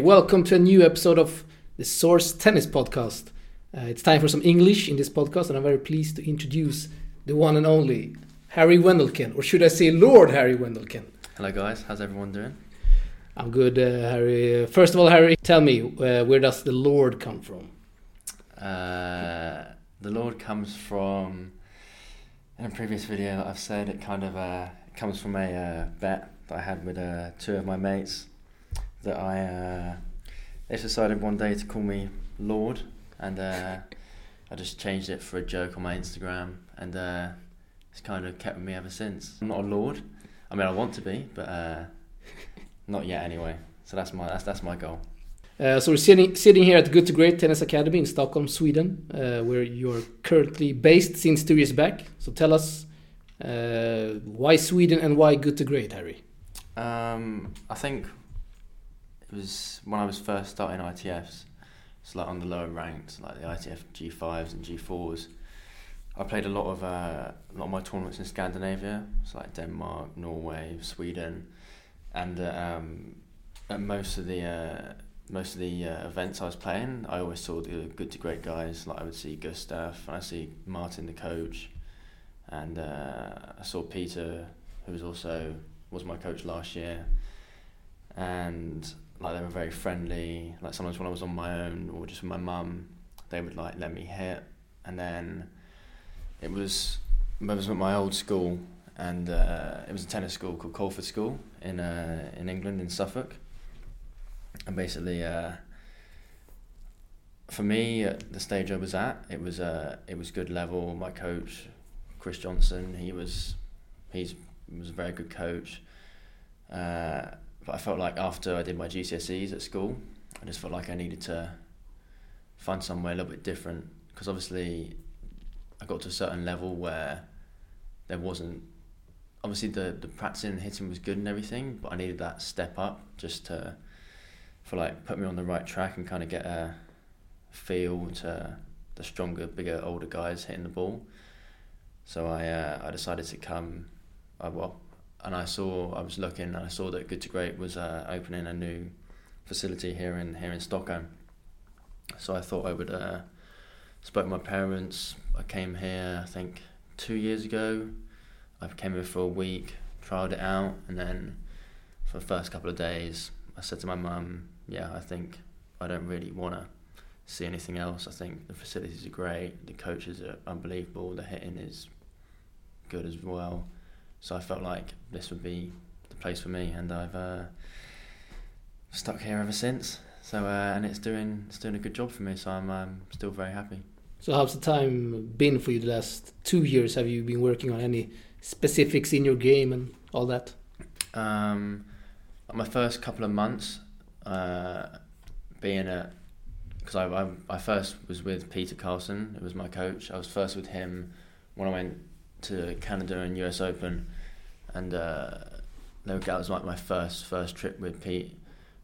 Welcome to a new episode of the Source Tennis Podcast. Uh, it's time for some English in this podcast, and I'm very pleased to introduce the one and only Harry Wendelken, or should I say Lord Harry Wendelken? Hello, guys. How's everyone doing? I'm good, uh, Harry. First of all, Harry, tell me uh, where does the Lord come from? Uh, the Lord comes from. In a previous video, I've said it kind of uh, comes from a uh, bet that I had with uh, two of my mates. That I uh, they decided one day to call me Lord, and uh, I just changed it for a joke on my Instagram, and uh, it's kind of kept with me ever since. I'm not a Lord. I mean, I want to be, but uh, not yet anyway. So that's my that's that's my goal. Uh, so we're sitting, sitting here at Good to Great Tennis Academy in Stockholm, Sweden, uh, where you're currently based since two years back. So tell us uh, why Sweden and why Good to Great, Harry. Um, I think it was when I was first starting ITFs. It's like on the lower ranks, like the ITF G5s and G4s. I played a lot of uh, a lot of my tournaments in Scandinavia, so like Denmark, Norway, Sweden, and uh, um, at most of the uh, most of the uh, events I was playing, I always saw the good to great guys. Like I would see Gustav, and I see Martin, the coach, and uh, I saw Peter, who was also was my coach last year, and like they were very friendly. Like sometimes when I was on my own or just with my mum, they would like let me hit, and then it was I was at my old school, and uh, it was a tennis school called Culford School in uh, in England in Suffolk, and basically. Uh, for me, at the stage I was at, it was uh, it was good level. My coach, Chris Johnson, he was he's was a very good coach. But I felt like after I did my GCSEs at school, I just felt like I needed to find somewhere a little bit different because obviously I got to a certain level where there wasn't obviously the the practicing and hitting was good and everything, but I needed that step up just to for like put me on the right track and kind of get a feel to the stronger, bigger, older guys hitting the ball. So I uh, I decided to come, uh, well, and I saw I was looking and I saw that Good to Great was uh, opening a new facility here in here in Stockholm. So I thought I would uh, spoke to my parents. I came here I think two years ago. I came here for a week, tried it out, and then for the first couple of days, I said to my mum, "Yeah, I think I don't really want to." see anything else. I think the facilities are great, the coaches are unbelievable, the hitting is good as well. So I felt like this would be the place for me, and I've uh, stuck here ever since. So uh, and it's doing it's doing a good job for me. So I'm um, still very happy. So how's the time been for you the last two years? Have you been working on any specifics in your game and all that? Um, my first couple of months, uh, being at because I, I, I first was with Peter Carlson, it was my coach. I was first with him when I went to Canada and US Open, and uh, that was like my first first trip with Pete.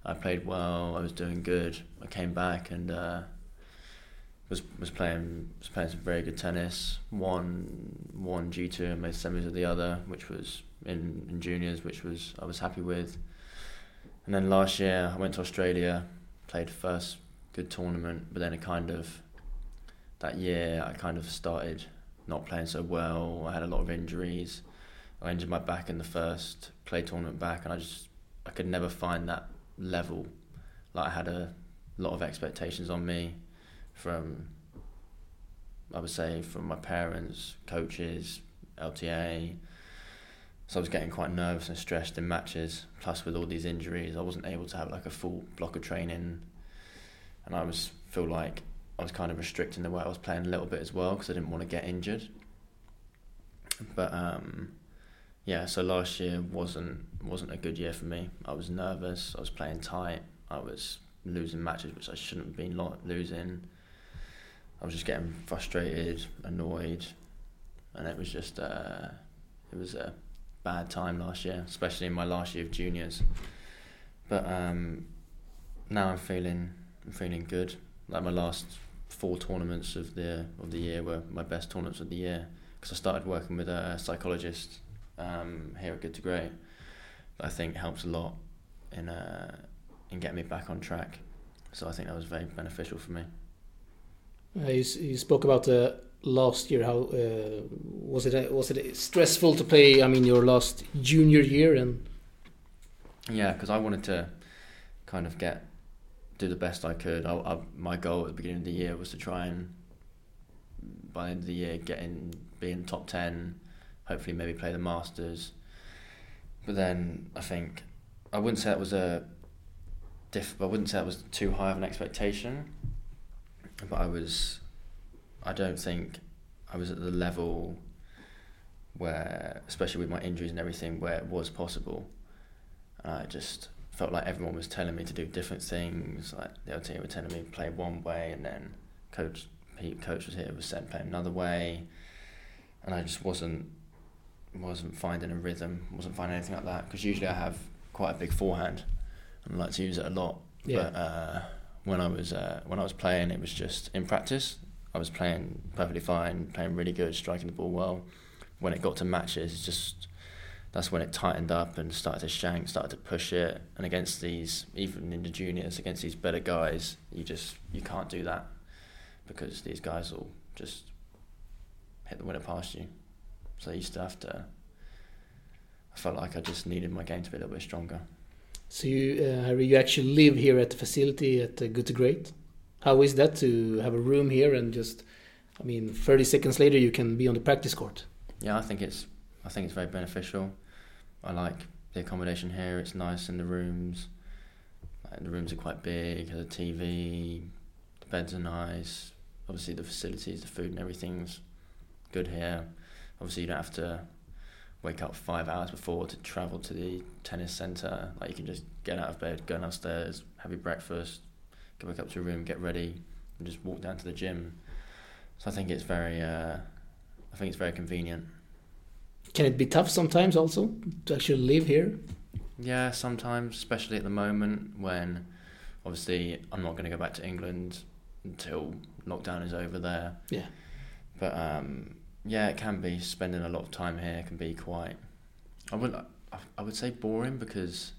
I played well. I was doing good. I came back and uh, was was playing was playing some very good tennis. Won one G two and made semis of the other, which was in, in juniors, which was I was happy with. And then last year I went to Australia, played first good tournament, but then it kind of that year I kind of started not playing so well. I had a lot of injuries. I injured my back in the first clay tournament back, and I just I could never find that level. Like I had a lot of expectations on me from I would say from my parents, coaches, LTA. So I was getting quite nervous and stressed in matches. Plus, with all these injuries, I wasn't able to have like a full block of training and I was feel like I was kind of restricting the way I was playing a little bit as well because I didn't want to get injured. But um, yeah, so last year wasn't wasn't a good year for me. I was nervous. I was playing tight. I was losing matches which I shouldn't have been losing. I was just getting frustrated, annoyed, and it was just uh, it was a bad time last year, especially in my last year of juniors. But um, now I'm feeling I'm feeling good. Like my last four tournaments of the of the year were my best tournaments of the year because I started working with a psychologist um, here at Good to Great. That I think helps a lot in uh, and get me back on track. So I think that was very beneficial for me. Uh, you, you, spoke about uh, last year. How uh, was it? was it stressful to play? I mean, your last junior year and. Yeah, because I wanted to kind of get do the best I could. I, I, my goal at the beginning of the year was to try and by the end of the year get in, be in top ten, hopefully maybe play the Masters. But then I think I wouldn't say that was a diff. I wouldn't say that was too high of an expectation, but I was. I don't think I was at the level where, especially with my injuries and everything, where it was possible. I just felt like everyone was telling me to do different things. Like the other team were telling me to play one way, and then coach Pete, coach was here was saying play another way, and I just wasn't wasn't finding a rhythm, wasn't finding anything like that. Because usually I have quite a big forehand, and I like to use it a lot. Yeah. But uh, when I was uh, when I was playing, it was just in practice. I was playing perfectly fine, playing really good, striking the ball well. When it got to matches, it's just that's when it tightened up and started to shank, started to push it. And against these, even in the juniors, against these better guys, you just you can't do that because these guys will just hit the winner past you. So I used to have to. I felt like I just needed my game to be a little bit stronger. So you, uh, Harry, you actually live here at the facility at uh, Good to Great. How is that to have a room here and just, I mean, 30 seconds later you can be on the practice court? Yeah, I think it's, I think it's very beneficial. I like the accommodation here. It's nice in the rooms. Like, the rooms are quite big. Has a TV. The beds are nice. Obviously, the facilities, the food, and everything's good here. Obviously, you don't have to wake up five hours before to travel to the tennis centre. Like you can just get out of bed, go downstairs, have your breakfast, go back up to your room, get ready, and just walk down to the gym. So I think it's very, uh, I think it's very convenient. Can it be tough sometimes also to actually live here? Yeah, sometimes, especially at the moment when obviously I'm not going to go back to England until lockdown is over there. Yeah. But um, yeah, it can be spending a lot of time here can be quite. I would I would say boring because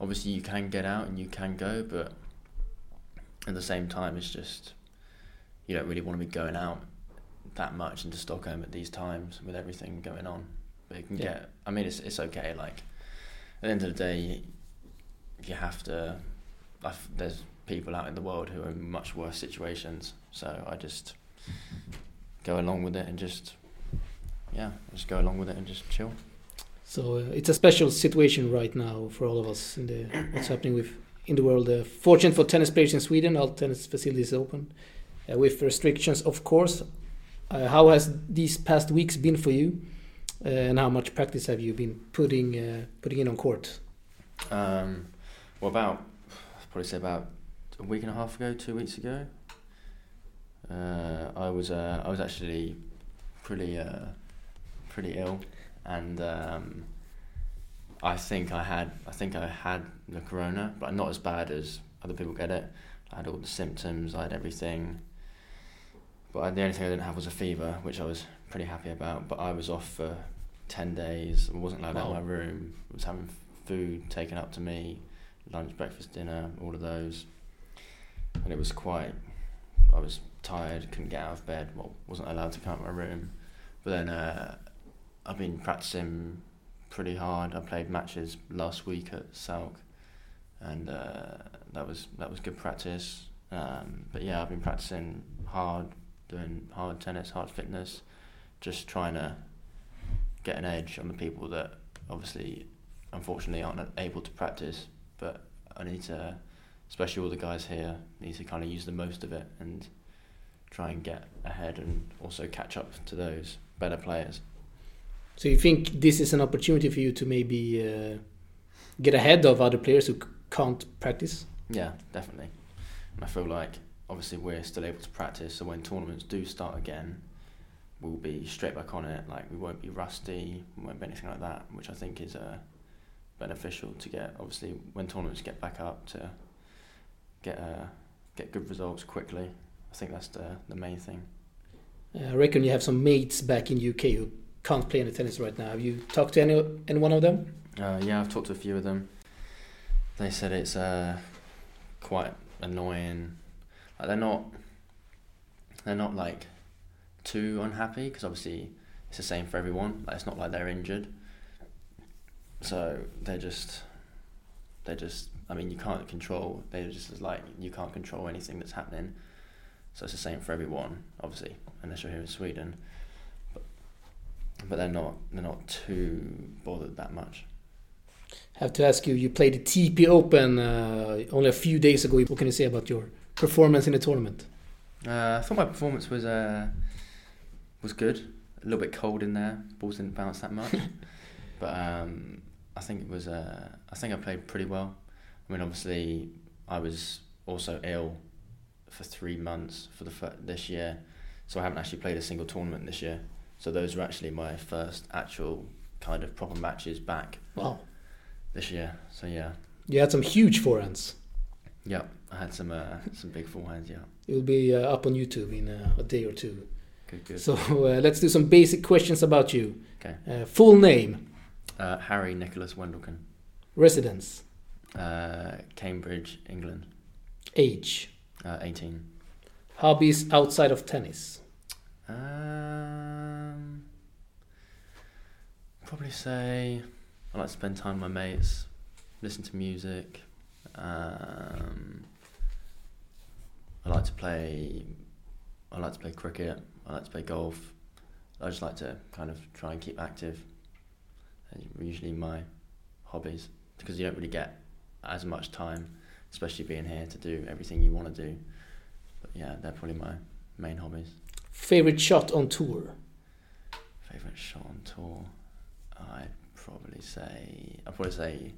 obviously you can get out and you can go, but at the same time it's just you don't really want to be going out that much into Stockholm at these times with everything going on. But you can yeah. get. I mean, it's it's okay. Like at the end of the day, you have to. I've, there's people out in the world who are in much worse situations. So I just go along with it and just yeah, just go along with it and just chill. So uh, it's a special situation right now for all of us in the what's happening with in the world. Uh, fortunate for tennis players in Sweden, all tennis facilities open uh, with restrictions, of course. Uh, how has these past weeks been for you, uh, and how much practice have you been putting uh, putting in on court? Um, well, about I'd probably say about a week and a half ago, two weeks ago. Uh, I was uh, I was actually pretty uh, pretty ill, and um, I think I had I think I had the corona, but not as bad as other people get it. I had all the symptoms, I had everything. But the only thing I didn't have was a fever, which I was pretty happy about. But I was off for 10 days. I wasn't allowed wow. out of my room. I was having food taken up to me, lunch, breakfast, dinner, all of those. And it was quite, I was tired, couldn't get out of bed, well, wasn't allowed to come out of my room. But then uh, I've been practicing pretty hard. I played matches last week at Salk, and uh, that was that was good practice. Um, but yeah, I've been practicing hard, doing hard tennis, hard fitness, just trying to get an edge on the people that obviously, unfortunately, aren't able to practice. But I need to, especially all the guys here, need to kind of use the most of it and try and get ahead and also catch up to those better players. So you think this is an opportunity for you to maybe uh, get ahead of other players who can't practice? Yeah, definitely. And I feel like obviously we're still able to practice, so when tournaments do start again, we'll be straight back on it. Like we won't be rusty, we won't be anything like that, which I think is uh, beneficial to get. Obviously, when tournaments get back up, to get uh, get good results quickly. I think that's the the main thing. I reckon you have some mates back in UK who can't play any tennis right now. Have you talked to any any one of them? Uh, yeah, I've talked to a few of them they said it's uh, quite annoying. Like they're not, they're not like too unhappy because obviously it's the same for everyone. Like it's not like they're injured, so they're just, they're just. I mean, you can't control. They're just like you can't control anything that's happening. So it's the same for everyone, obviously, unless you're here in Sweden. But, but they're not. They're not too bothered that much. Have to ask you. You played the TP Open uh, only a few days ago. What can you say about your performance in the tournament? Uh, I thought my performance was uh, was good. A little bit cold in there. Balls didn't bounce that much, but um, I think it was. Uh, I think I played pretty well. I mean, obviously, I was also ill for three months for the fir- this year, so I haven't actually played a single tournament this year. So those were actually my first actual kind of proper matches back Wow. this year. So yeah, You had some huge forehands. Yeah, I had some uh, some big forehands. Yeah, It will be uh, up on YouTube in uh, a day or two. good, good. So uh, let's do some basic questions about you. Okay. Uh, full name, Uh, Harry Nicholas Wendelken, residence, uh, Cambridge, England, age, uh, eighteen. hobbies outside of tennis, Um, probably say I like to spend time with my mates, listen to music. Um, I like to play. I like to play cricket. I like to play golf. I just like to kind of try and keep active. And usually my hobbies because you don't really get as much time, especially being here to do everything you want to do. But yeah, they're probably my main hobbies. favorite shot on tour, Favorite shot on tour? I'd probably say I'd probably say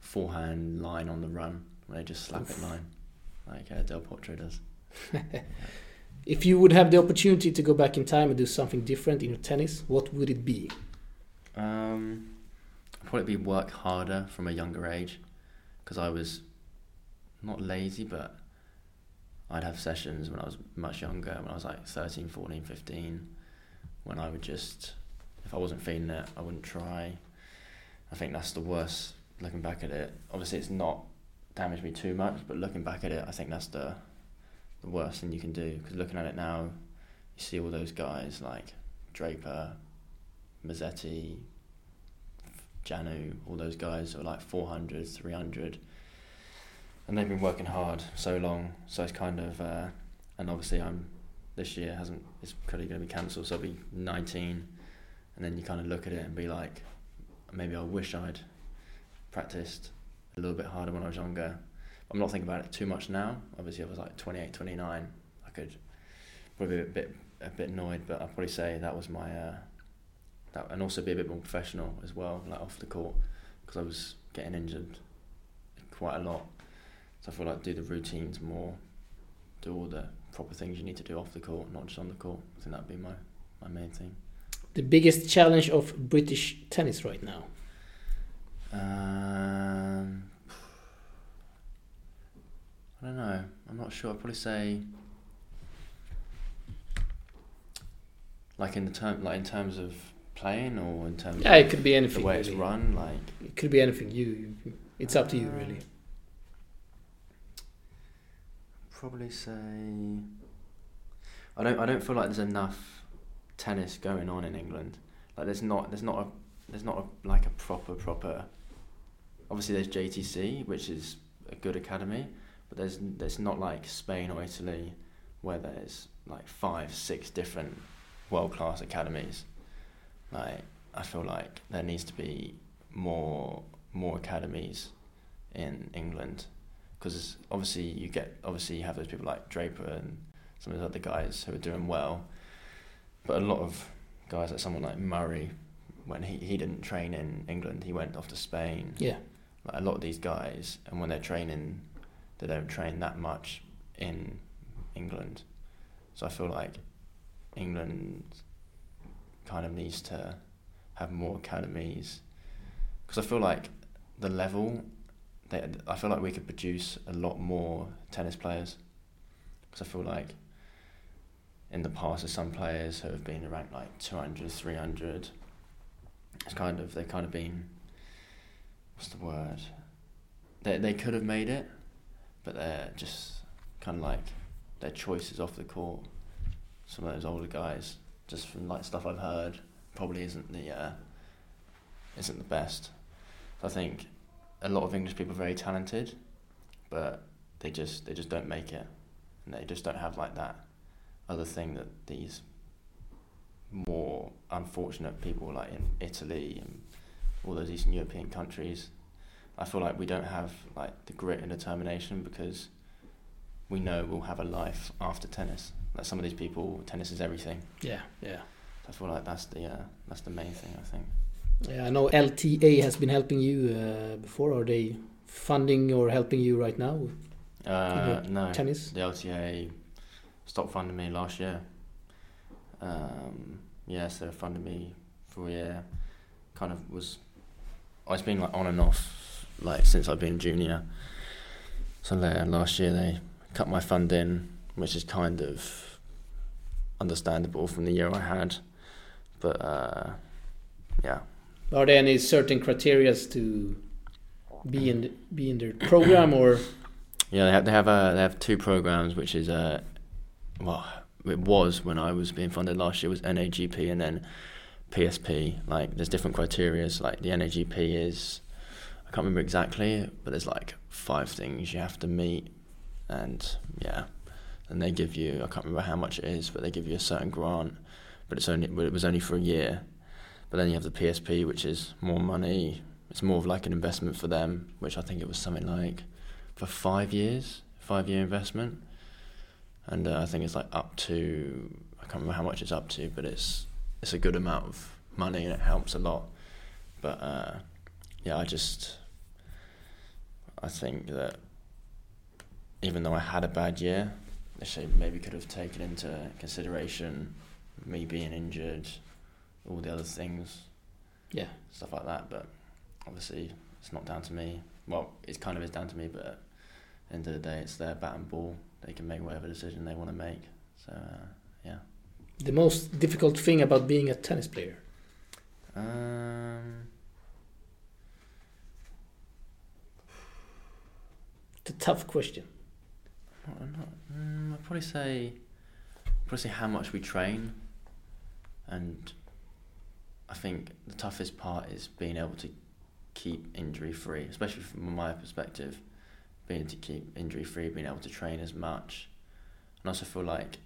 forehand line on the run when they just slap it line, like uh, Del Potro does. If you would have the opportunity to go back in time and do something different in your tennis, what would it be? Um, probably be work harder from a younger age, because I was not lazy, but I'd have sessions when I was much younger, when I was like 13, 14, 15, when I would just, if I wasn't feeling it, I wouldn't try. I think that's the worst, looking back at it. Obviously, it's not damaged me too much, but looking back at it, I think that's the, the worst thing you can do, because looking at it now, you see all those guys like Draper, Musetti, Janu, all those guys are like 400, 300. And they've been working hard so long. So it's kind of, uh, and obviously I'm, this year hasn't, it's probably going to be cancelled. So I'll be 19. And then you kind of look at it and be like, maybe I wish I'd practiced a little bit harder when I was younger. I'm not thinking about it too much now. Obviously, I was like 28, 29. I could probably be a bit, a bit annoyed, but I'd probably say that was my, uh, that, and also be a bit more professional as well, like off the court, because I was getting injured quite a lot. So I feel like do the routines more, do all the proper things you need to do off the court, not just on the court. I think that'd be my, my main thing. The biggest challenge of British tennis right now? Um, I don't know. I'm not sure. I'd probably say, like in the term, like in terms of playing, or in terms Yeah, of it could be anything. the way it's run. Like It could be anything. You, you- it's up to you, really. probably say, I don't. I don't feel like there's enough tennis going on in England. Like there's not. There's not a. There's not a, like a proper proper. Obviously, there's JTC, which is a good academy, but there's there's not like Spain or Italy, where there's like five, six different world class academies. Like I feel like there needs to be more more academies in England, because obviously you get obviously you have those people like Draper and some of those other guys who are doing well, but a lot of guys like someone like Murray, when he, he didn't train in England, he went off to Spain Yeah. Like a lot of these guys, and when they're training, they don't train that much in England. So I feel like England kind of needs to have more academies. Because I feel like the level they, I feel like we could produce a lot more tennis players. Because I feel like in the past there's some players who have been ranked like 200 300 it's kind of they've kind of been what's the word? they they could have made it, but they're just kind of like their choices off the court. Some of those older guys, just from like stuff I've heard, probably isn't the uh, isn't the best. I think a lot of English people are very talented, but they just they just don't make it, and they just don't have like that other thing that these more unfortunate people like in Italy and all those Eastern European countries. I feel like we don't have like the grit and determination because we know we'll have a life after tennis. Like some of these people, tennis is everything. Yeah, yeah. I feel like that's the uh, that's the main thing. I think. Yeah, I know LTA has been helping you uh, before. Are they funding or helping you right now? Uh, no, tennis. the LTA stopped funding me last year. Um, yeah, so they funded me for a year. Kind of was, I've been like on and off like since I've been junior. So uh, last year they cut my funding, which is kind of understandable from the year I had. But uh, yeah. Are there any certain criteria to be in the, be in their program or? Yeah, they have they have uh, they have two programs, which is uh, well, it was when I was being funded last year was NAGP and then PSP. Like there's different criterias. Like the NAGP is I can't remember exactly, but there's like five things you have to meet, and yeah, and they give you I can't remember how much it is, but they give you a certain grant, but it's only it was only for a year. But then you have the PSP, which is more money. It's more of like an investment for them, which I think it was something like for five years, five year investment and uh, I think it's like up to I can't remember how much it's up to, but it's it's a good amount of money and it helps a lot. But uh, yeah, I just I think that even though I had a bad year, they maybe could have taken into consideration me being injured, all the other things, yeah, stuff like that. But obviously, it's not down to me. Well, it kind of is down to me, but at the end of the day, it's their bat and ball they can make whatever decision they want to make. So uh, yeah. The most difficult thing about being a tennis player. Um, it's a tough question. Not, not, mm, I'd probably say, probably say how much we train, and I think the toughest part is being able to keep injury free, especially from my perspective being able to keep injury free, being able to train as much, and also feel like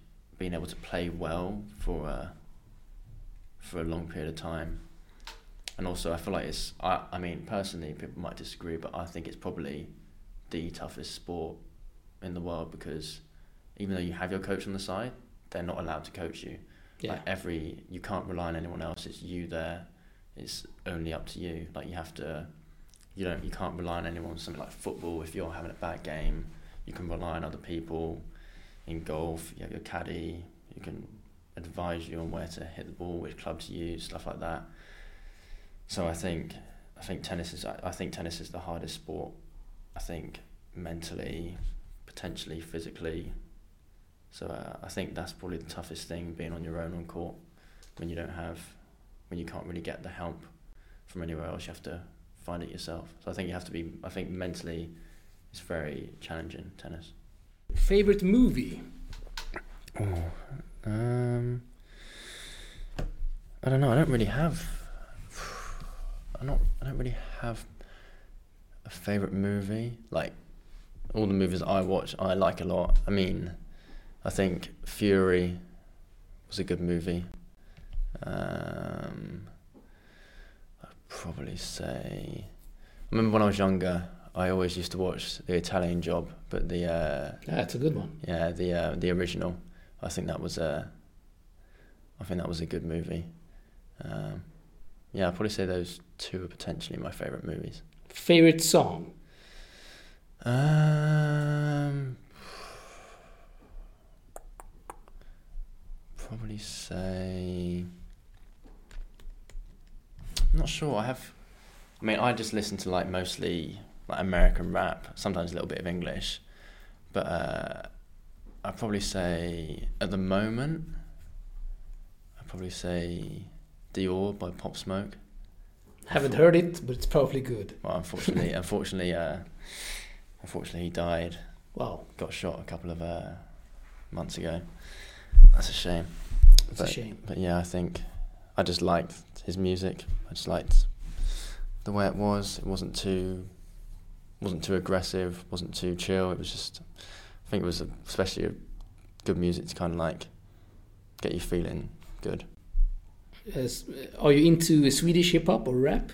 being able to play well for a for a long period of time. And also, I feel like it's. I, I mean, personally, people might disagree, but I think it's probably the toughest sport in the world because even though you have your coach on the side, they're not allowed to coach you. Yeah. Like every, you can't rely on anyone else. It's you there. It's only up to you. Like you have to you don't you can't rely on anyone. Something like football, if you're having a bad game, you can rely on other people. In golf, you have your caddy. You can advise you on where to hit the ball, which club to use, stuff like that. So I think I think tennis is I think tennis is the hardest sport. I think mentally, potentially physically. So uh, I think that's probably the toughest thing being on your own on court when you don't have when you can't really get the help from anywhere else. You have to find it yourself. So I think you have to be. I think mentally, it's very challenging tennis. Favorite movie? Oh, um, I don't know. I don't really have. I not. I don't really have a favorite movie. Like all the movies I watch, I like a lot. I mean, I think Fury was a good movie. Um, probably say. I remember when I was younger, I always used to watch the Italian Job, but the uh, yeah, it's a good one. Yeah, the uh, the original. I think that was a. I think that was a good movie. Um, yeah, I'd probably say those two are potentially my favorite movies. Favorite song? Um, probably say. I'm not sure. I have. I mean, I just listen to like mostly like American rap, sometimes a little bit of English, but uh, I'd probably say at the moment, I'd probably say Dior by Pop Smoke. Haven't heard it, but it's probably good. Well, unfortunately, unfortunately, uh, unfortunately, he died. Wow, Got shot a couple of uh, months ago. That's a shame. that's but, a shame. But yeah, I think I just liked his music. I just liked the way it was. It wasn't too wasn't too aggressive. wasn't too chill. It was just. I think it was especially a good music to kind of like get you feeling good. As- are you into Swedish hip hop or rap?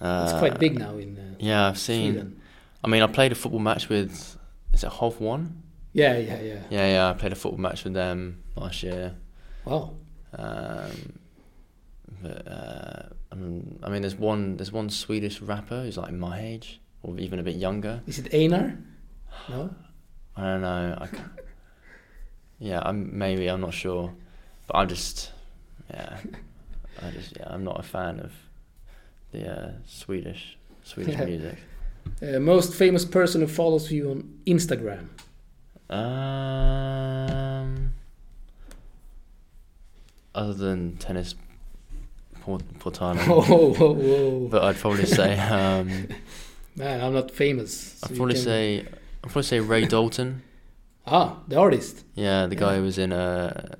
Uh, It's quite big now in uh, Yeah, I've seen. Sweden. I mean, I played a football match with. Is it Hov1? Yeah, yeah, yeah. Yeah, yeah. I played a football match with them last year. Wow. Um, but uh, I mean, I mean, there's one there's one Swedish rapper who's like my age or even a bit younger. Is it Einar? No. I don't know. I yeah, I'm maybe I'm not sure, but I'm just yeah, I just yeah, I'm not a fan of the uh, Swedish Swedish Yeah. music. Uh, most famous person who follows you on Instagram. Um, other than tennis, Port- Portano. Whoa, whoa, whoa. But I'd probably say um, Man, I'm not famous. so I'd you probably can- say I'd probably say Ray Dalton. Ah, the artist. Yeah, the guy Yeah. who was in uh,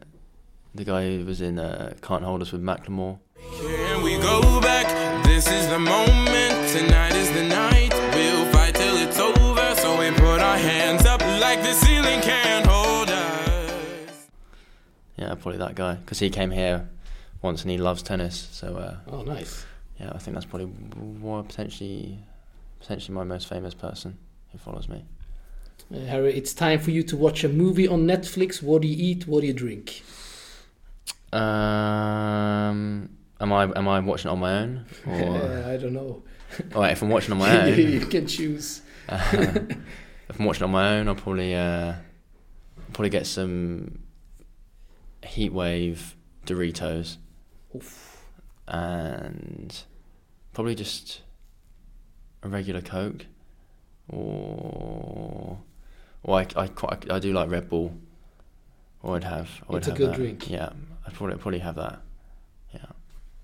the guy who was in uh, Can't Hold Us with Macklemore. Can we go back? This is the moment. Tonight is the night. We'll fight till it's over. So we put our hands up like the ceiling can't hold us. Yeah, probably that guy because he came here once and he loves tennis. So uh, Oh, nice. yeah, I think that's probably more potentially potentially my most famous person who follows me. Uh, Harry, it's time for you to watch a movie on Netflix. What do you eat? What do you drink? Um, am I am I watching it on my own? Or Uh, I don't know. all right, if I'm watching on my own, you can choose. Uh, if I'm watching on my own, I'll probably uh, probably get some Heatwave Doritos Oof. and probably just a regular Coke, or or I I, quite, I do like Red Bull. Or I'd have. Would It's a have good that. drink. Yeah, I'd probably probably have that. Yeah.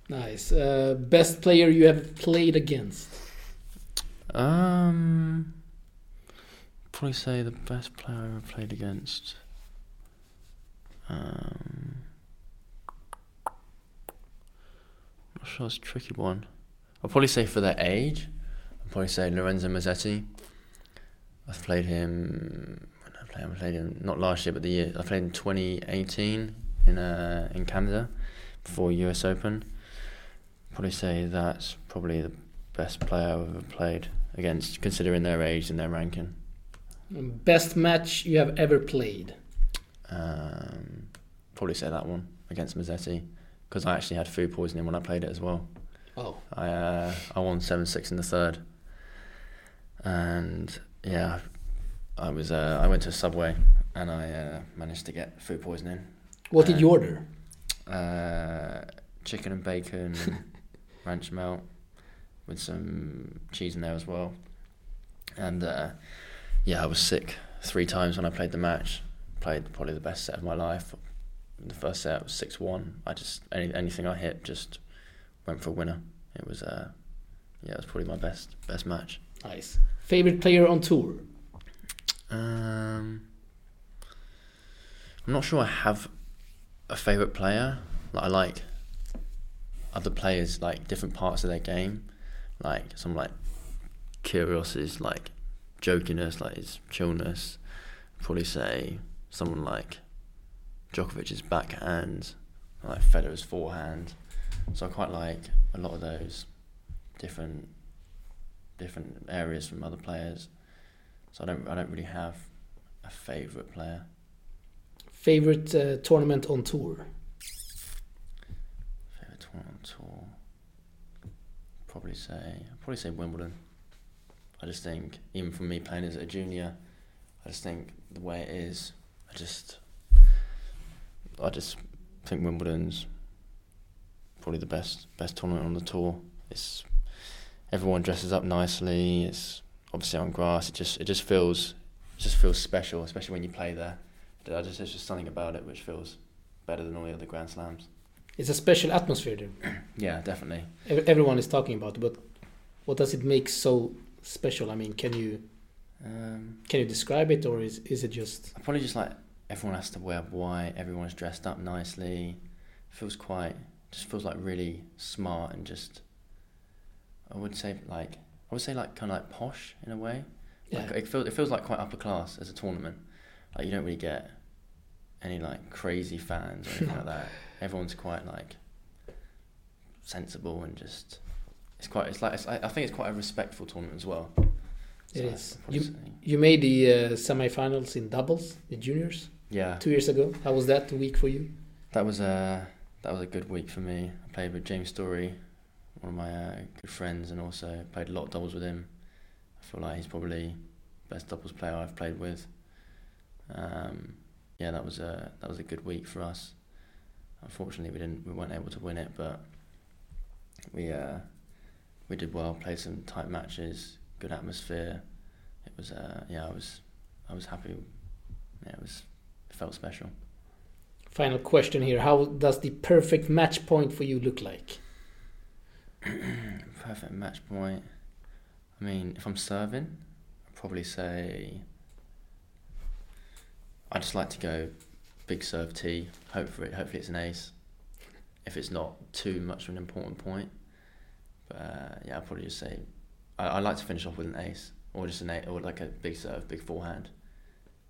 Nice. Uh, best player you have played against? Um, probably say the best player I ever played against. Um, not sure it's a tricky one. I'll probably say for their age, probably say Lorenzo Musetti. I've played him. When I play him? I played him not last year, but the year I played in 2018 in uh, in Canada before US Open. Probably say that's probably the best player I've ever played against, considering their age and their ranking. Best match you have ever played? Um, probably say that one against Mazzetti because I actually had food poisoning when I played it as well. Oh, I uh, I won seven six in the third, and yeah, I was uh, I went to a Subway and I uh, managed to get food poisoning. what did you order? Uh, chicken and bacon, ranch melt with some cheese in there as well, and uh, yeah, I was sick three times when I played the match. Played probably the best set of my life. The first set was six one. I just any, anything I hit just went for a winner. It was uh, yeah, it was probably my best best match. Nice. Favorite player on tour? Um, I'm not sure I have a favorite player. Like I like other players, like different parts of their game. Like some like Kyrgios's like jokiness, like his chillness. Probably say someone like Djokovic's backhand, like Federer's forehand. So I quite like a lot of those different different areas from other players. So I don't I don't really have a favourite player. Favorite uh, tournament on tour? Favourite tournament on tour. Probably say probably say Wimbledon. I just think even from me playing as a junior, I just think the way it is, I just I just think Wimbledon's probably the best best tournament on the tour. It's everyone dresses up nicely. It's obviously on grass. It just it just feels it just feels special, especially when you play there. I just there's just something about it which feels better than all the other Grand Slams. It's a special atmosphere there. Yeah, definitely. Ev- Everyone is talking about it, but what does it make so special? I mean, can you Um, Can you describe it, or is is it just? Probably just like everyone has to wear white. Everyone's dressed up nicely. Feels quite. Just feels like really smart and just. I would say like I would say like kind of like posh in a way. Yeah. Like it feels it feels like quite upper class as a tournament. Like you don't really get any like crazy fans or anything like that. Everyone's quite like sensible and just. It's quite. It's like. It's, I I think it's quite a respectful tournament as well. It So is. You- say- You made the uh, semifinals in doubles, the juniors, yeah. two years ago. How was that week for you? That was a that was a good week for me. I played with James Story, one of my uh, good friends, and also played a lot of doubles with him. I feel like he's probably best doubles player I've played with. Um, yeah, that was a that was a good week for us. Unfortunately, we didn't we weren't able to win it, but we uh, we did well. Played some tight matches, good atmosphere. It was uh, yeah, I was I was happy. Yeah, it was it felt special. Final question here: How does the perfect match point for you look like? Perfect match point. I mean, if I'm serving, I'd probably say I just like to go big serve T. Hopefully, hopefully it's an ace. If it's not too much of an important point, but uh, yeah, I'd probably just say I, I like to finish off with an ace or just an eight or like a big serve, big forehand.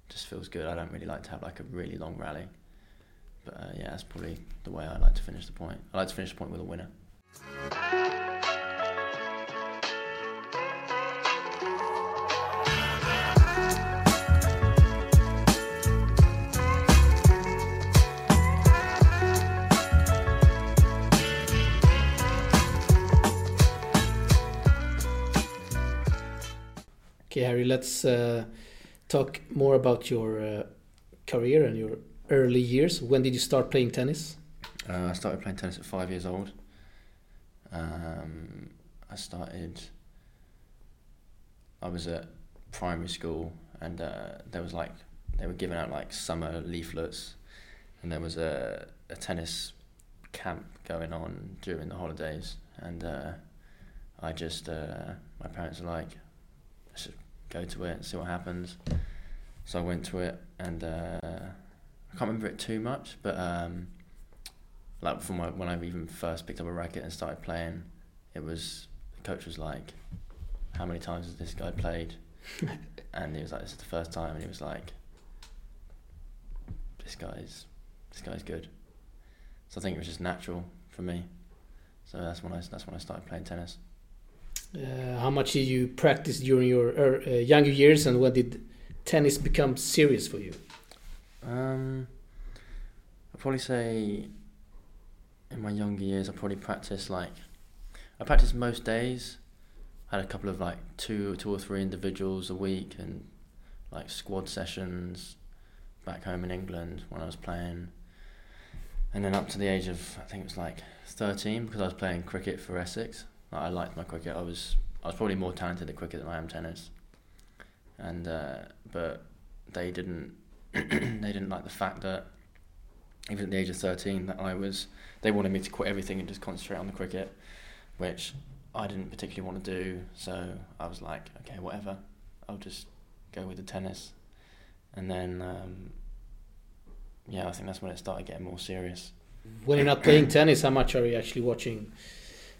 Just feels good. I don't really like to have like a really long rally, but uh, yeah, that's probably the way I like to finish the point. I like to finish the point with a winner. Okay, Harry, let's uh, talk more about your uh, career and your early years. When did you start playing tennis? Uh, I started playing tennis at five years old. Um, I started. I was at primary school, and uh, there was like they were giving out like summer leaflets, and there was a a tennis camp going on during the holidays, and uh, I just uh, my parents were like, let's go to it and see what happens. So I went to it, and uh, I can't remember it too much, but. Um, like from when I even first picked up a racket and started playing, it was the coach was like, "How many times has this guy played?" and he was like, "This is the first time," and he was like, "This guy's this guy's good." So I think it was just natural for me. So that's when I that's when I started playing tennis. Uh, how much did you practice during your er, uh, younger years, and when did tennis become serious for you? Um, I'd probably say in my younger years, I probably practiced like I practiced most days. I had a couple of like two, two or three individuals a week, and like squad sessions back home in England when I was playing. And then up to the age of I think it was like thirteen because I was playing cricket for Essex. Like, I liked my cricket. I was I was probably more talented at cricket than I am tennis. And uh, but they didn't they didn't like the fact that even at the age of 13 that I was they wanted me to quit everything and just concentrate on the cricket which I didn't particularly want to do. So I was like okay whatever. I'll just go with the tennis. And then um, yeah I think that's when it started getting more serious. When you're not playing tennis, how much are you actually watching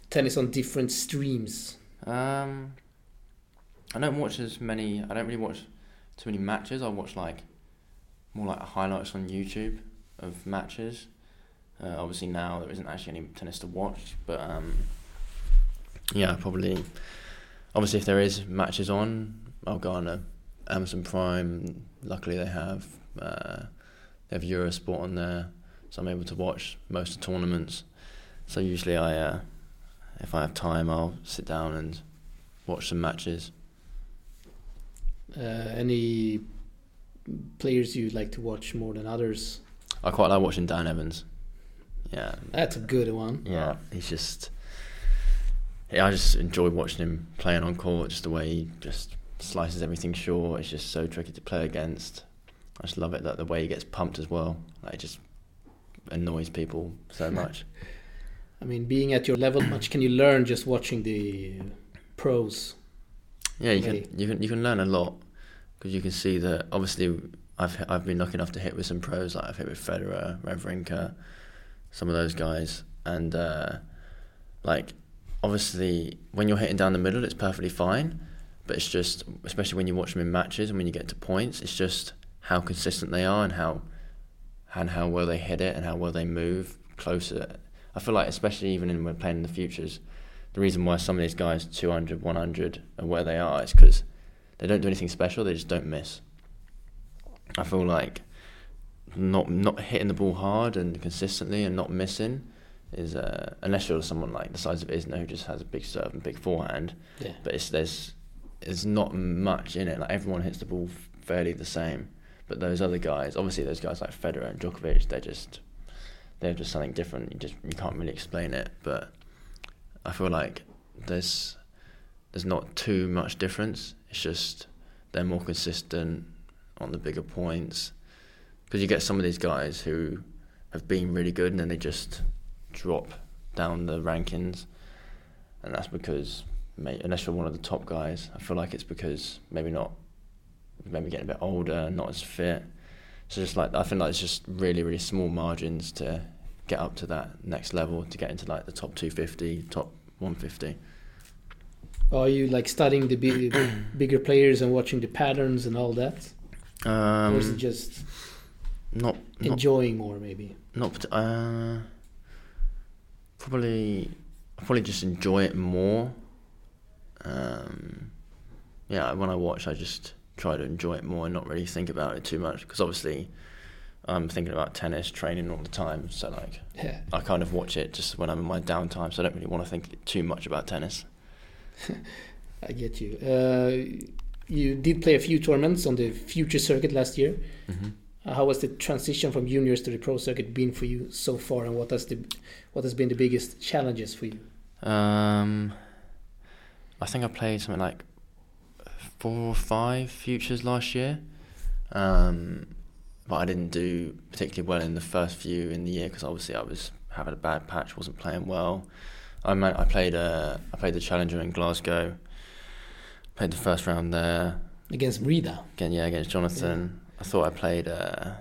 tennis on different streams? um, I don't watch as many I don't really watch too many matches. I watch like more like highlights on YouTube of matches. Uh, obviously now there isn't actually any tennis to watch, but um, yeah, probably. Obviously, if there is matches on, I'll go on a Amazon Prime. Luckily, they have uh, they have Eurosport on there, so I'm able to watch most of the tournaments. So usually, I uh, if I have time, I'll sit down and watch some matches. Uh, any players you'd like to watch more than others? I quite like watching Dan Evans. Yeah, That's a good one. Yeah, he's just. Yeah, I just enjoy watching him playing on court. Just the way he just slices everything short. It's just so tricky to play against. I just love it that the way he gets pumped as well. Like it just annoys people so much. I mean, being at your level, much can you learn just watching the pros? Yeah, you can you can you can learn a lot. because you can see that obviously I've I've been lucky enough to hit with some pros like I've hit with Federer, Wawrinka, some of those guys, and uh, like obviously when you're hitting down the middle, it's perfectly fine, but it's just especially when you watch them in matches and when you get to points, it's just how consistent they are and how and how well they hit it and how well they move closer. I feel like especially even in when playing in the futures, the reason why some of these guys 200, 100 and where they are is because they don't do anything special. They just don't miss. I feel like not not hitting the ball hard and consistently and not missing is uh, unless you're someone like the size of Isner who just has a big serve and big forehand. Yeah. But it's there's there's not much in it. Like everyone hits the ball fairly the same. But those other guys, obviously those guys like Federer and Djokovic, they're just they're just something different. You just you can't really explain it. But I feel like there's there's not too much difference. It's just they're more consistent on the bigger points because you get some of these guys who have been really good and then they just drop down the rankings, and that's because mate, unless you're one of the top guys, I feel like it's because maybe not maybe getting a bit older, not as fit. So just like I think like it's just really really small margins to get up to that next level to get into like the top 250, top 150. Are you like studying the big, bigger players and watching the patterns and all that, Um, or is it just not not enjoying more maybe? not uh, probably I probably just enjoy it more. Um, yeah, when I watch, I just try to enjoy it more and not really think about it too much because obviously I'm thinking about tennis, training all the time. So like Yeah. I kind of watch it just when I'm in my downtime. So I don't really want to think too much about tennis. I get you. Uh, you did play a few tournaments on the future circuit last year. Mm-hmm. Uh, how has the transition from juniors to the pro circuit been for you so far, and what has the what has been the biggest challenges for you? Um, I think I played something like four or five futures last year, um, but I didn't do particularly well in the first few in the year because obviously I was having a bad patch, wasn't playing well. I mean, I played uh, I played the challenger in Glasgow, played the first round there Against Brida. again. Yeah, against Jonathan. I thought I played. Uh,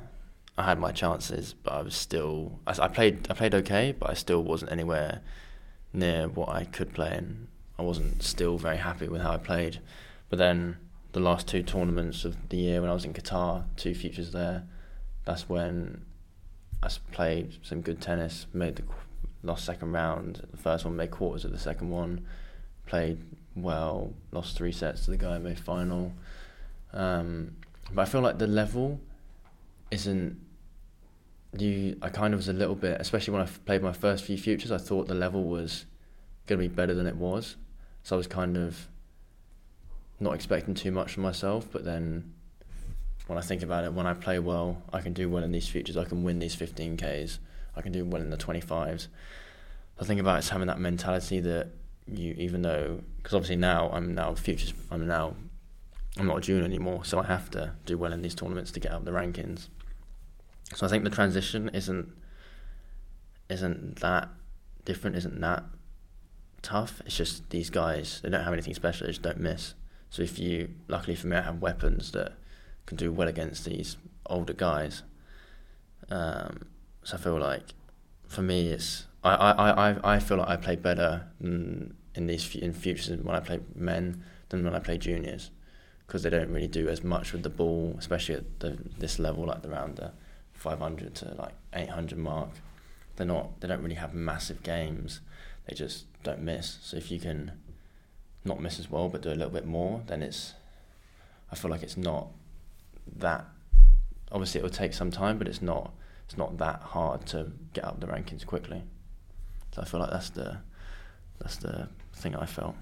I had my chances, but I was still. I, I played. I played okay, but I still wasn't anywhere near what I could play, and I wasn't still very happy with how I played. But then the last two tournaments of the year, when I was in Qatar, two futures there, that's when I played some good tennis. Made the lost second round. The first one made quarters of the second one. Played well. Lost three sets to the guy in final. Um, but I feel like the level isn't. You, I kind of was a little bit, especially when I played my first few futures. I thought the level was going to be better than it was, so I was kind of not expecting too much from myself. But then, when I think about it, when I play well, I can do well in these futures. I can win these 15ks. I can do well in the 25s. I think about it as having that mentality that you, even though, because obviously now I'm now futures, I'm now I'm not a junior anymore, so I have to do well in these tournaments to get up the rankings. So I think the transition isn't isn't that different, isn't that tough. It's just these guys they don't have anything special, they just don't miss. So if you luckily for me I have weapons that can do well against these older guys. Um, so I feel like for me it's I, I, I, I feel like I play better in, these in futures when I play men than when I play juniors because they don't really do as much with the ball, especially at the, this level, like around the 500 to like 800 mark. They're not. They don't really have massive games. They just don't miss. So if you can not miss as well, but do a little bit more, then it's. I feel like it's not that. Obviously, it will take some time, but it's not. It's not that hard to get up the rankings quickly. So I feel like that's the. That's the thing I felt.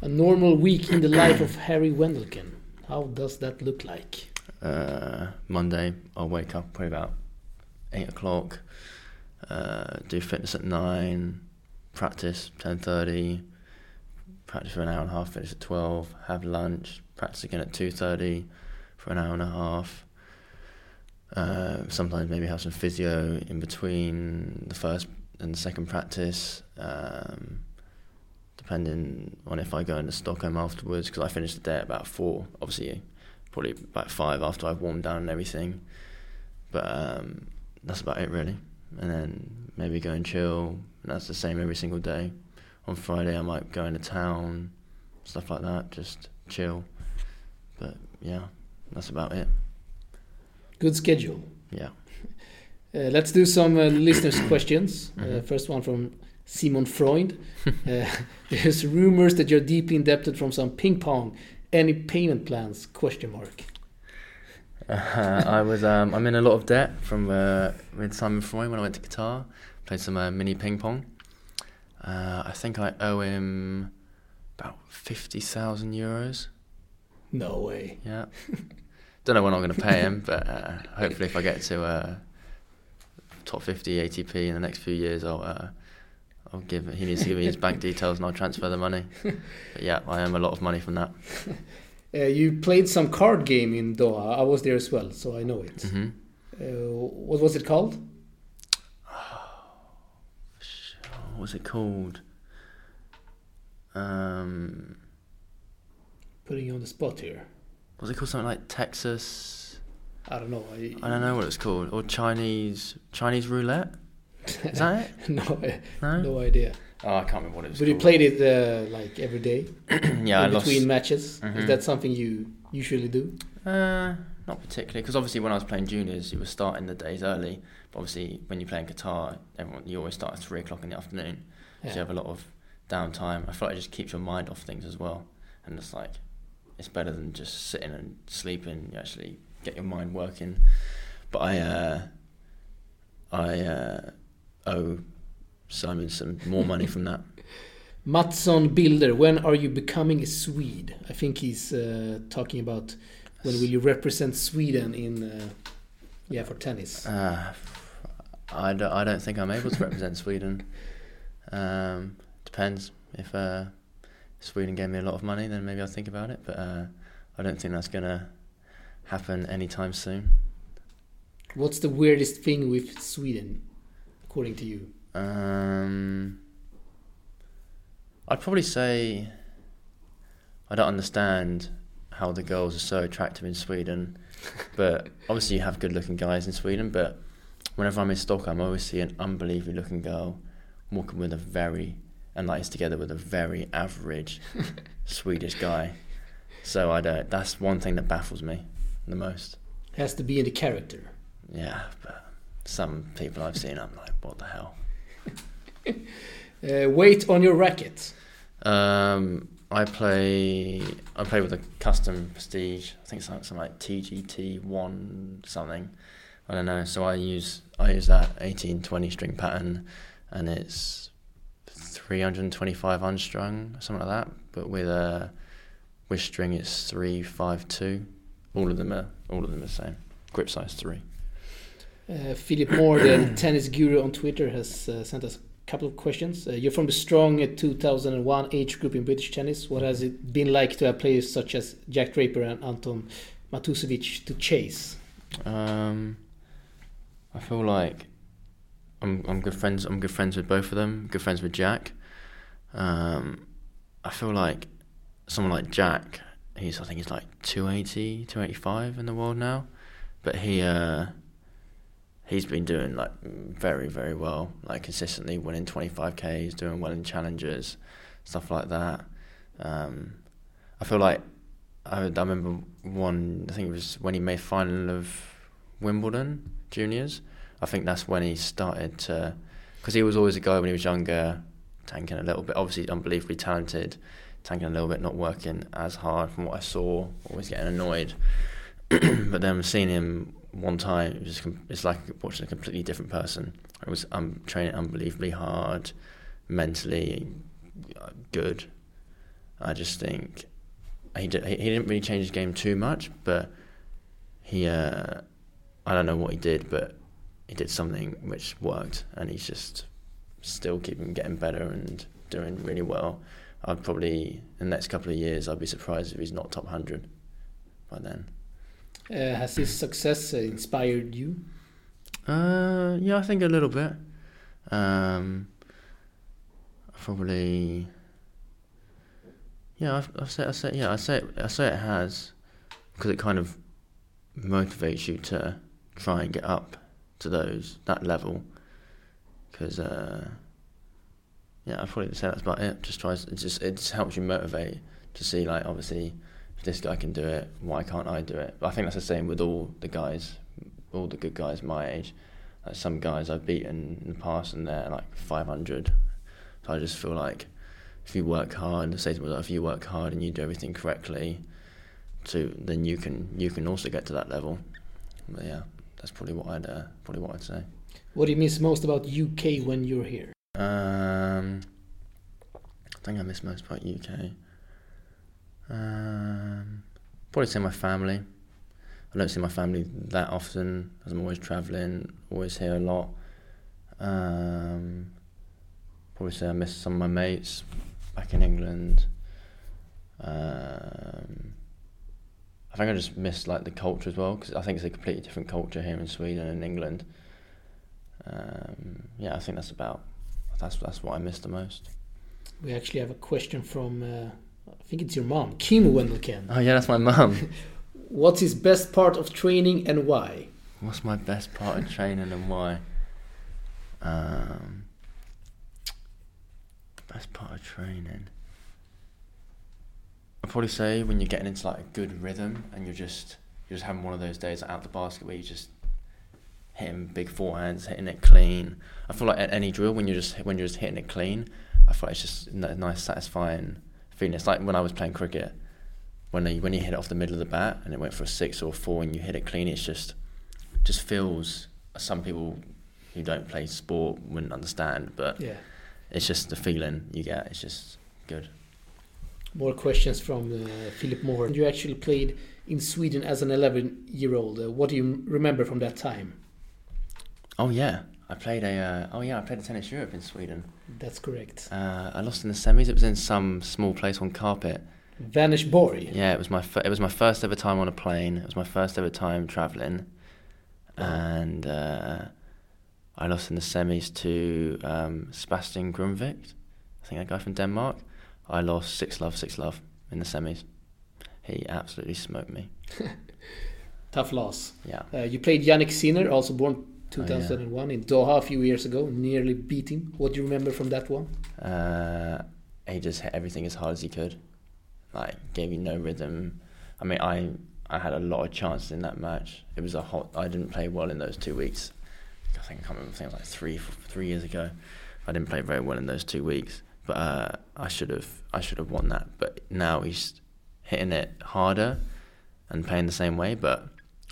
A normal week in the life of Harry Wendelken. How does that look like? uh, Monday, I'll wake up probably about eight o'clock. Uh, do fitness at nine. Practice ten thirty. Practice for an hour and a half. Finish at twelve. Have lunch. Practice again at two thirty for an hour and a half. Uh, sometimes maybe have some physio in between the first and the second practice. Um, depending on if I go into Stockholm afterwards, because I finish the day at about four. Obviously, probably about five after I've warmed down and everything. But um, that's about it really. And then maybe go and chill. And that's the same every single day. On Friday I might go into town, stuff like that. Just chill. But yeah, that's about it. Good schedule. Yeah. Uh, let's do some uh, listeners' questions. Uh, Mhm. first one from Simon Freund. uh, there's rumors that you're deeply indebted from some ping pong. Any payment plans? Question mark. Uh, I was um, I'm in a lot of debt from uh, with Simon Freud when I went to Qatar. Played some uh, mini ping pong. Uh, I think I owe him about fifty thousand euros. No way. Yeah. Don't know when I'm going to pay him, but uh, hopefully if I get to uh, top 50 ATP in the next few years, I'll uh, I'll give. He needs to give me his bank details and I'll transfer the money. But yeah, I am a lot of money from that. Uh, you played some card game in Doha. I was there as well, so I know it. hmm Uh, what was it called? What was it called? Um, Putting you on the spot here. was it called something like Texas? I don't know. I, I don't know what it's called. Or Chinese Chinese roulette? Is that it? no, No. no idea. Oh, I can't remember what it was. But you played it uh, like every day yeah, I in lost. between matches. Mhm. Is that something you usually do? Uh, not particularly, because obviously when I was playing juniors, you were starting the days early. But obviously when you're playing Qatar, everyone you always start at three o'clock in the afternoon, so you have a lot of downtime. I feel like it just keeps your mind off things as well, and it's like it's better than just sitting and sleeping. You actually get your mind working. But I, uh, I uh, owe Simon some more money from that. Matson Bilder, when are you becoming a Swede? I think he's uh, talking about when will you represent Sweden in, uh, yeah, for tennis. Uh, I, don't, I don't think I'm able to represent Sweden. Um, depends. If uh, Sweden gave me a lot of money, then maybe I'll think about it. But uh, I don't think that's going to happen anytime soon. What's the weirdest thing with Sweden, according to you? Um, I'd probably say I don't understand how the girls are so attractive in Sweden. but obviously, you have good looking guys in Sweden. But whenever I'm in Stockholm, I always see an unbelievably looking girl walking with a very, and like is together with a very average Swedish guy. So I don't. That's one thing that baffles me the most. Has to be in the character. Yeah, but some people I've seen, I'm like, what the hell? Uh, weight on your racket. Um, I play. I play with a custom Prestige. I think it's like something like TGT one something. I don't know. So I use I use that eighteen twenty string pattern, and it's three hundred and twenty five unstrung, something like that. But with a with string, it's three five two. All of them are all of them are the same. Grip size three. Uh, Philip Moore, the tennis guru on Twitter, has uh, sent us a couple of questions. Uh, you're from the strong uh, 2001 age group in British tennis. What has it been like to have players such as Jack Draper and Anton Matusevich to chase? Um, I feel like I'm I'm good friends. I'm good friends with both of them. Good friends with Jack. Um, I feel like someone like Jack. He's I think he's like 280, 285 in the world now, but he uh, he's been doing like very very well, like consistently winning 25ks, doing well in challenges, stuff like that. Um, I feel like I, I remember one. I think it was when he made final of Wimbledon juniors. I think that's when he started to, because he was always a guy when he was younger, tanking a little bit. Obviously, unbelievably talented, tanking a little bit, not working as hard from what I saw. Always getting annoyed. but then seeing him one time, it was just, it's like watching a completely different person. I was um, training unbelievably hard, mentally uh, good. I just think he did, he he didn't really change his game too much, but he uh, I don't know what he did, but he did something which worked, and he's just still keeping getting better and doing really well. I'd probably in the next couple of years, I'd be surprised if he's not top hundred by then. Uh, has his success inspired you? Uh, yeah, I think a little bit. Um, probably. Yeah, I've, I've say, I say, yeah, I say, it, I say it has, because it kind of motivates you to try and get up to those that level. Because uh, yeah, I probably say that's about it. Just tries it just it just helps you motivate to see like obviously if this guy can do it, why can't I do it? But I think that's the same with all the guys, all the good guys my age. Like some guys I've beaten in the past and they're like 500. So I just feel like if you work hard, say to myself, if you work hard and you do everything correctly, to then you can you can also get to that level. But yeah, that's probably what I'd uh, probably what I'd say. What do you miss most about UK when you're here? Um, I think I miss most part UK. Um, probably say my family. I don't see my family that often as I'm always travelling, always here a lot. Um, probably say I miss some of my mates back in England. Um, I think I just miss like the culture as well because I think it's a completely different culture here in Sweden and England. Um, yeah, I think that's about that's that's what I miss the most. We actually have a question from, uh, I think it's your mom, Kim Wendelken. Oh yeah, that's my mom. What's his best part of training and why? What's my best part of training and why? Um, best part of training. I'd probably say when you're getting into like a good rhythm and you're just you're just having one of those days out the basket where you're just hitting big forehands, hitting it clean. I feel like at any drill when you're just when you're just hitting it clean, I feel like it's just a nice, satisfying feeling. It's like when I was playing cricket, when you, when you hit it off the middle of the bat and it went for a six or a four and you hit it clean, it's just just feels. Some people who don't play sport wouldn't understand, but Yeah. it's just the feeling you get. It's just good. More questions from uh, Philip Moore. You actually played in Sweden as an 11 year old. Uh, what do you remember from that time? Oh yeah, I played a. Uh, oh yeah, I played a tennis Europe in Sweden. That's correct. Uh, I lost in the semis. It was in some small place on carpet. Vänersborg. Yeah, it was my it was my first ever time on a plane. It was my first ever time traveling, and uh, I lost in the semis to um, Sebastian Grunvik. I think that guy from Denmark. I lost six love, six love in the semis. He absolutely smoked me. Tough loss. Yeah. Uh, you played Jannik Sinner, also born Oh, yeah. 2001 in Doha a few years ago. Nearly beat him. What do you remember from that one? Uh, he just hit everything as hard as he could. Like gave you no rhythm. I mean, I I had a lot of chances in that match. It was a hot. I didn't play well in those two weeks. I think I can't remember. I think it was like three three years ago. I didn't play very well in those two weeks. But uh, I should have I should have won that. But now he's hitting it harder and playing the same way. But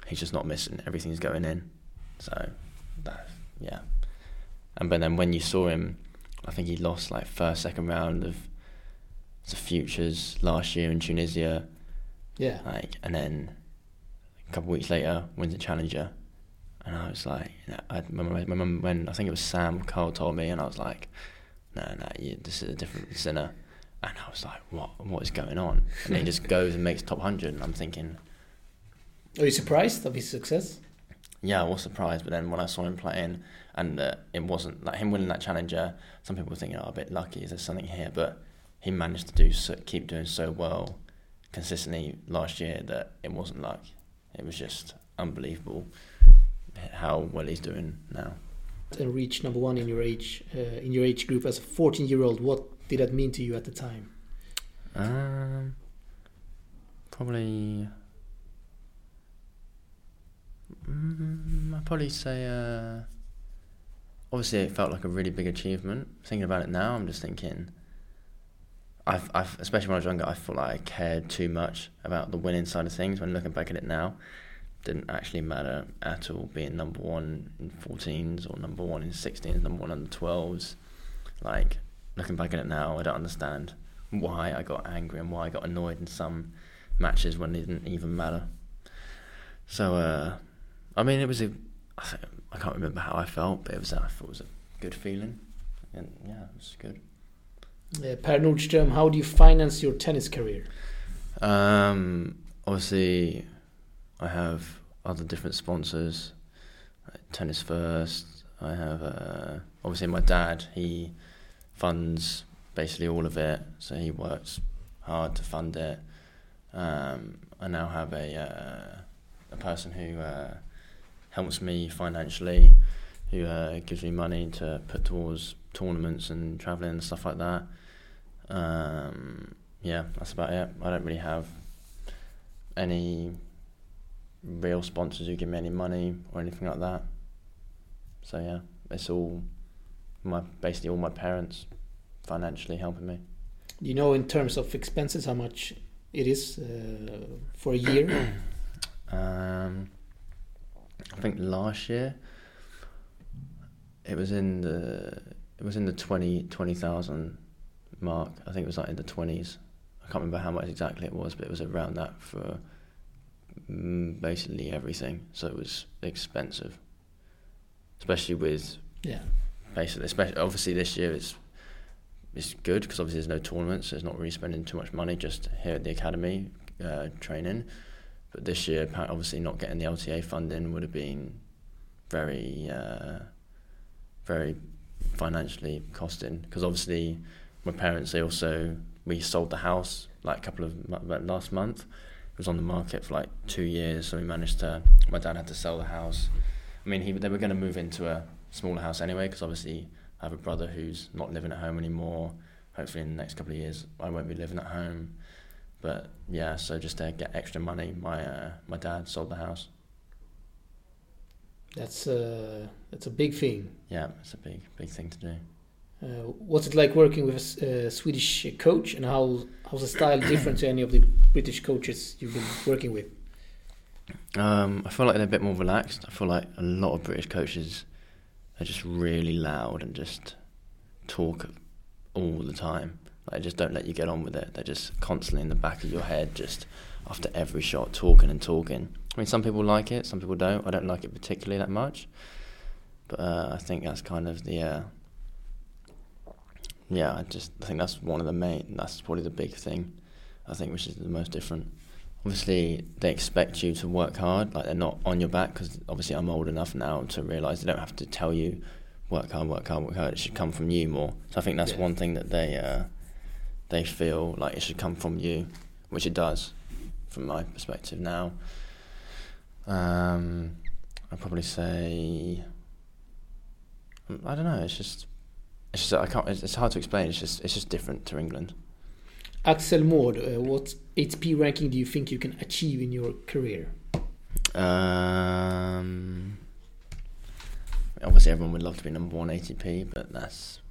he's just not missing. Everything's going in. So yeah. And but then when you saw him, I think he lost like first second round of the futures last year in Tunisia. Yeah. Like and then a couple of weeks later wins a challenger. And I was like, you know, I remember, remember when I think it was Sam Cole told me, and I was like, no, no, you, this is a different Sinner. And I was like, what, what is going on? And he just goes and makes top hundred, and I'm thinking, Are you surprised of his success? Yeah, I was surprised. But then when I saw him playing, and uh, it wasn't like him winning that challenger, some people were thinking, oh, a bit lucky. Is there something here? But he managed to do so, keep doing so well consistently last year that it wasn't luck. It was just unbelievable how well he's doing now. And reach number one in your age uh, in your age group as a 14 year old. What did that mean to you at the time? Um, probably. Mm, I'd probably say. Uh, obviously, it felt like a really big achievement. Thinking about it now, I'm just thinking. I've, I've, especially when I was younger, I felt like I cared too much about the winning side of things. When looking back at it now, didn't actually matter at all. Being number one in 14s or number one in 16s, number one under 12s. Like looking back at it now, I don't understand why I got angry and why I got annoyed in some matches when they didn't even matter. So, uh, I mean, it was a. I can't remember how I felt, but it was. I thought it was a good feeling, and yeah, it was good. Uh, Per Nordström, how do you finance your tennis career? Um, obviously, I have other different sponsors. Tennis First. I have uh, obviously my dad. He funds basically all of it, so he works hard to fund it. Um, I now have a uh, a person who uh, helps me financially, who uh, gives me money to put towards tournaments and traveling and stuff like that. Um, yeah, that's about it. I don't really have any real sponsors who give me any money or anything like that. So yeah, it's all my basically all my parents financially helping me. Do you know, in terms of expenses, how much it is uh, for a year? Um, I think last year it was in the it was in the 20 20,000 mark. I think it was like in the twenties. I can't remember how much exactly it was, but it was around that for mm, basically everything. So it was expensive, especially with yeah. basically, especially obviously this year it's it's good because obviously there's no tournaments, so it's not really spending too much money just here at the academy uh, training. But this year, obviously not getting the LTA funding would have been very uh, very financially costing because obviously my parents they also we sold the house like a couple of like last month. It was on the market for like two years, so we managed to. My dad had to sell the house. I mean, he they were going to move into a smaller house anyway because obviously I have a brother who's not living at home anymore. Hopefully, in the next couple of years, I won't be living at home. But yeah, so just to get extra money, my uh, my dad sold the house. That's uh, that's a big thing. Yeah, it's a big big thing to do. Uh, what's it like working with a a Swedish coach, and how how's the style different to any of the British coaches you've been working with? Um, I feel like they're a bit more relaxed. I feel like a lot of British coaches are just really loud and just talk all the time. Like, just don't let you get on with it. They're just constantly in the back of your head, just after every shot, talking and talking. I mean, some people like it, some people don't. I don't like it particularly that much, but uh, I think that's kind of the. Uh, yeah, I just I think that's one of the main. That's probably the big thing. I think which is the most different obviously they expect you to work hard like they're not on your back because obviously i'm old enough now to realize they don't have to tell you work hard work hard work hard it should come from you more so i think that's Yeah. one thing that they uh, they feel like it should come from you which it does from my perspective now um, i'd probably say i don't know it's just it's just i can't it's, it's hard to explain it's just it's just different to england Axel Maud, uh, what ATP ranking do you think you can achieve in your career? Um, obviously, everyone would love to be number one ATP, but that's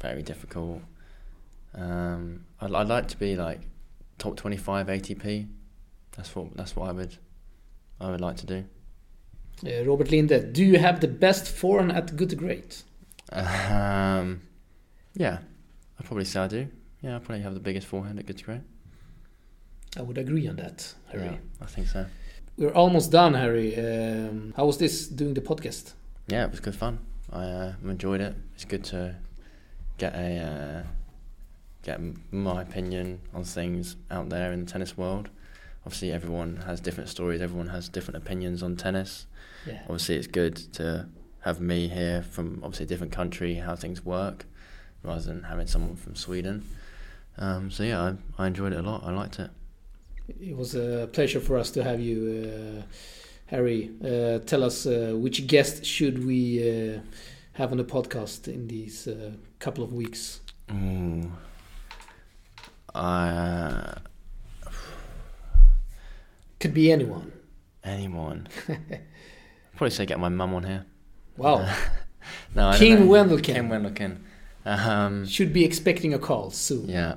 very difficult. Um, I'd, I'd like to be like top twenty-five ATP. That's what that's what I would I would like to do. Uh, Robert Linde, do you have the best forehand at good to great? Um, yeah, I'd probably say I do. Yeah, I probably have the biggest forehand at good to great. I would agree on that, Harry. Yeah, I think so. We're almost done, Harry. Um, how was this doing the podcast? Yeah, it was good fun. I uh, enjoyed it. It's good to get a uh, get my opinion on things out there in the tennis world. Obviously, everyone has different stories. Everyone has different opinions on tennis. Yeah. Obviously, it's good to have me here from obviously a different country, how things work, rather than having someone from Sweden. Um, so yeah, I, I enjoyed it a lot. I liked it. It was a pleasure for us to have you, uh, Harry. Uh, tell us uh, which guest should we uh, have on the podcast in these uh, couple of weeks? Uh, Could be anyone. anyone. Probably say get my mum on here. Wow. no, I don't Kim. Wendelken. Kim Wendelken. Um, Should be expecting a call soon. yeah,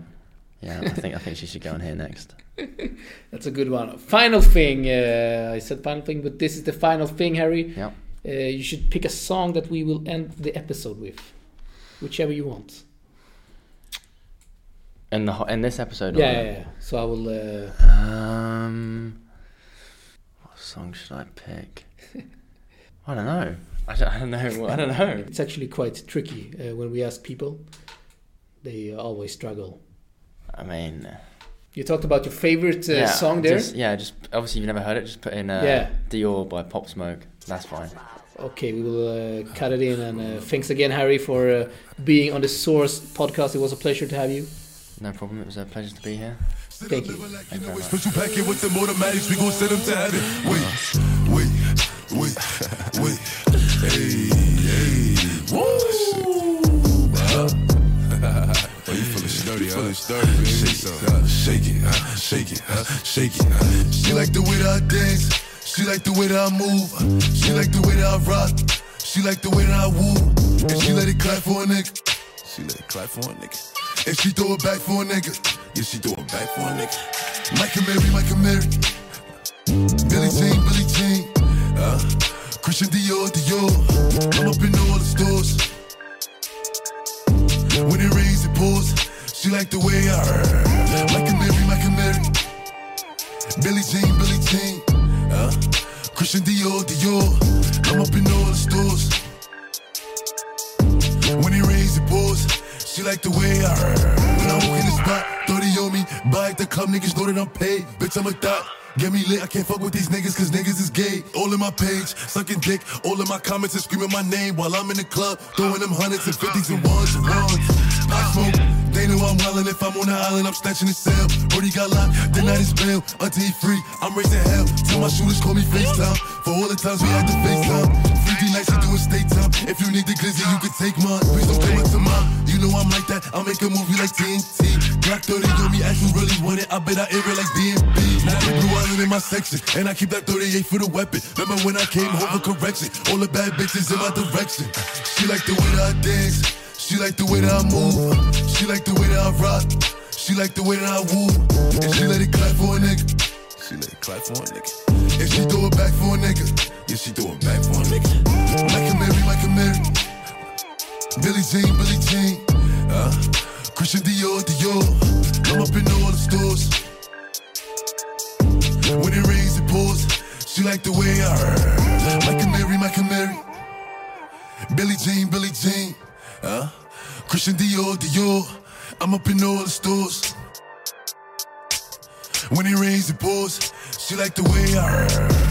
yeah. I think I think she should go on here next. That's a good one. Final thing. Uh, I said final thing, but this is the final thing, Harry. Yeah. Uh, you should pick a song that we will end the episode with, whichever you want. In the ho- in this episode. Yeah, yeah, yeah. So I will. Uh, Um, what song should I pick? I don't know. I don't, I don't know. I don't know. it's actually quite tricky uh, when we ask people. They always struggle. I mean, uh, You talked about your favorite uh, yeah, song there. Just, yeah, just obviously you've never heard it. Just put in uh, Yeah. Dior by Pop Smoke. That's fine. Okay, we will uh, cut it in. And uh, thanks again, Harry, for uh, being on the Source podcast. It was a pleasure to have you. No problem. It was a pleasure to be here. Thank you. Thank you very much. Packet with them automatics, we gon' send them to heaven. Wait, wait, wait, wait. Hey, hey. Woo! Oh, you feeling sturdy, huh? Feeling sturdy, baby. Shake it, uh, shake it, uh, shake it, uh, shake it. Uh. She like the way that I dance. She like the way that I move. She like the way that I rock. She like the way that I woo. And she let it clap for a nigga. She let it clap for a nigga. And she throw it back for a nigga. Yeah, she throw it back for a nigga. And Mary, and Mary. Billie Jean, Billie Jean. Uh, Christian Dior, Dior. I'm up in all the stores. When it rains, it pours. She like the way I heard. And Mary, and Mary. Billie Jean, Billie Jean. Uh, Christian Dior, Dior. I'm up in all the stores. She like the way I. When I walk in the spot, 30 on me. Buy at the club, niggas know that I'm paid. Bitch, I'm a thot. Get me lit, I can't fuck with these niggas cause niggas is gay. All in my page, sucking dick. All in my comments and screaming my name while I'm in the club. Throwing them hundreds and fifties and ones and ones. I smoke, they know I'm wildin'. If I'm on the island, I'm snatching the cell. Brody got locked, the night is bail. Until he free, I'm raising hell. Tell my shooters call me FaceTime. For all the times we had to FaceTime. 50 nights to do a state time. If you need the glizzy, you can take mine. Please don't come up to mine. You know I'm like that. I'll make a movie like TNT. Black 30 on me, as you really want it. I bet I air it like. Now blue in my section. And I keep that 38 for the weapon. Remember when I came home for correction? All the bad bitches in my direction. She like the way that I dance. She like the way that I move. She like the way that I rock. She like the way that I woo. And she let it clap for a nigga. She let it clap for a nigga. And she throw it back for a nigga. Yeah, she throw it back for a nigga. Like a Mary, like a Mary. Billie Jean, Billie Jean. Uh, Christian Dior, Dior. I'm up in all the stores. When it rains, it pours. She like the way I. Like a Mary, like a Mary. Billie Jean, Billie Jean. Uh, Christian Dior, Dior. I'm up in all the stores. When it rains, it pours. She like the way I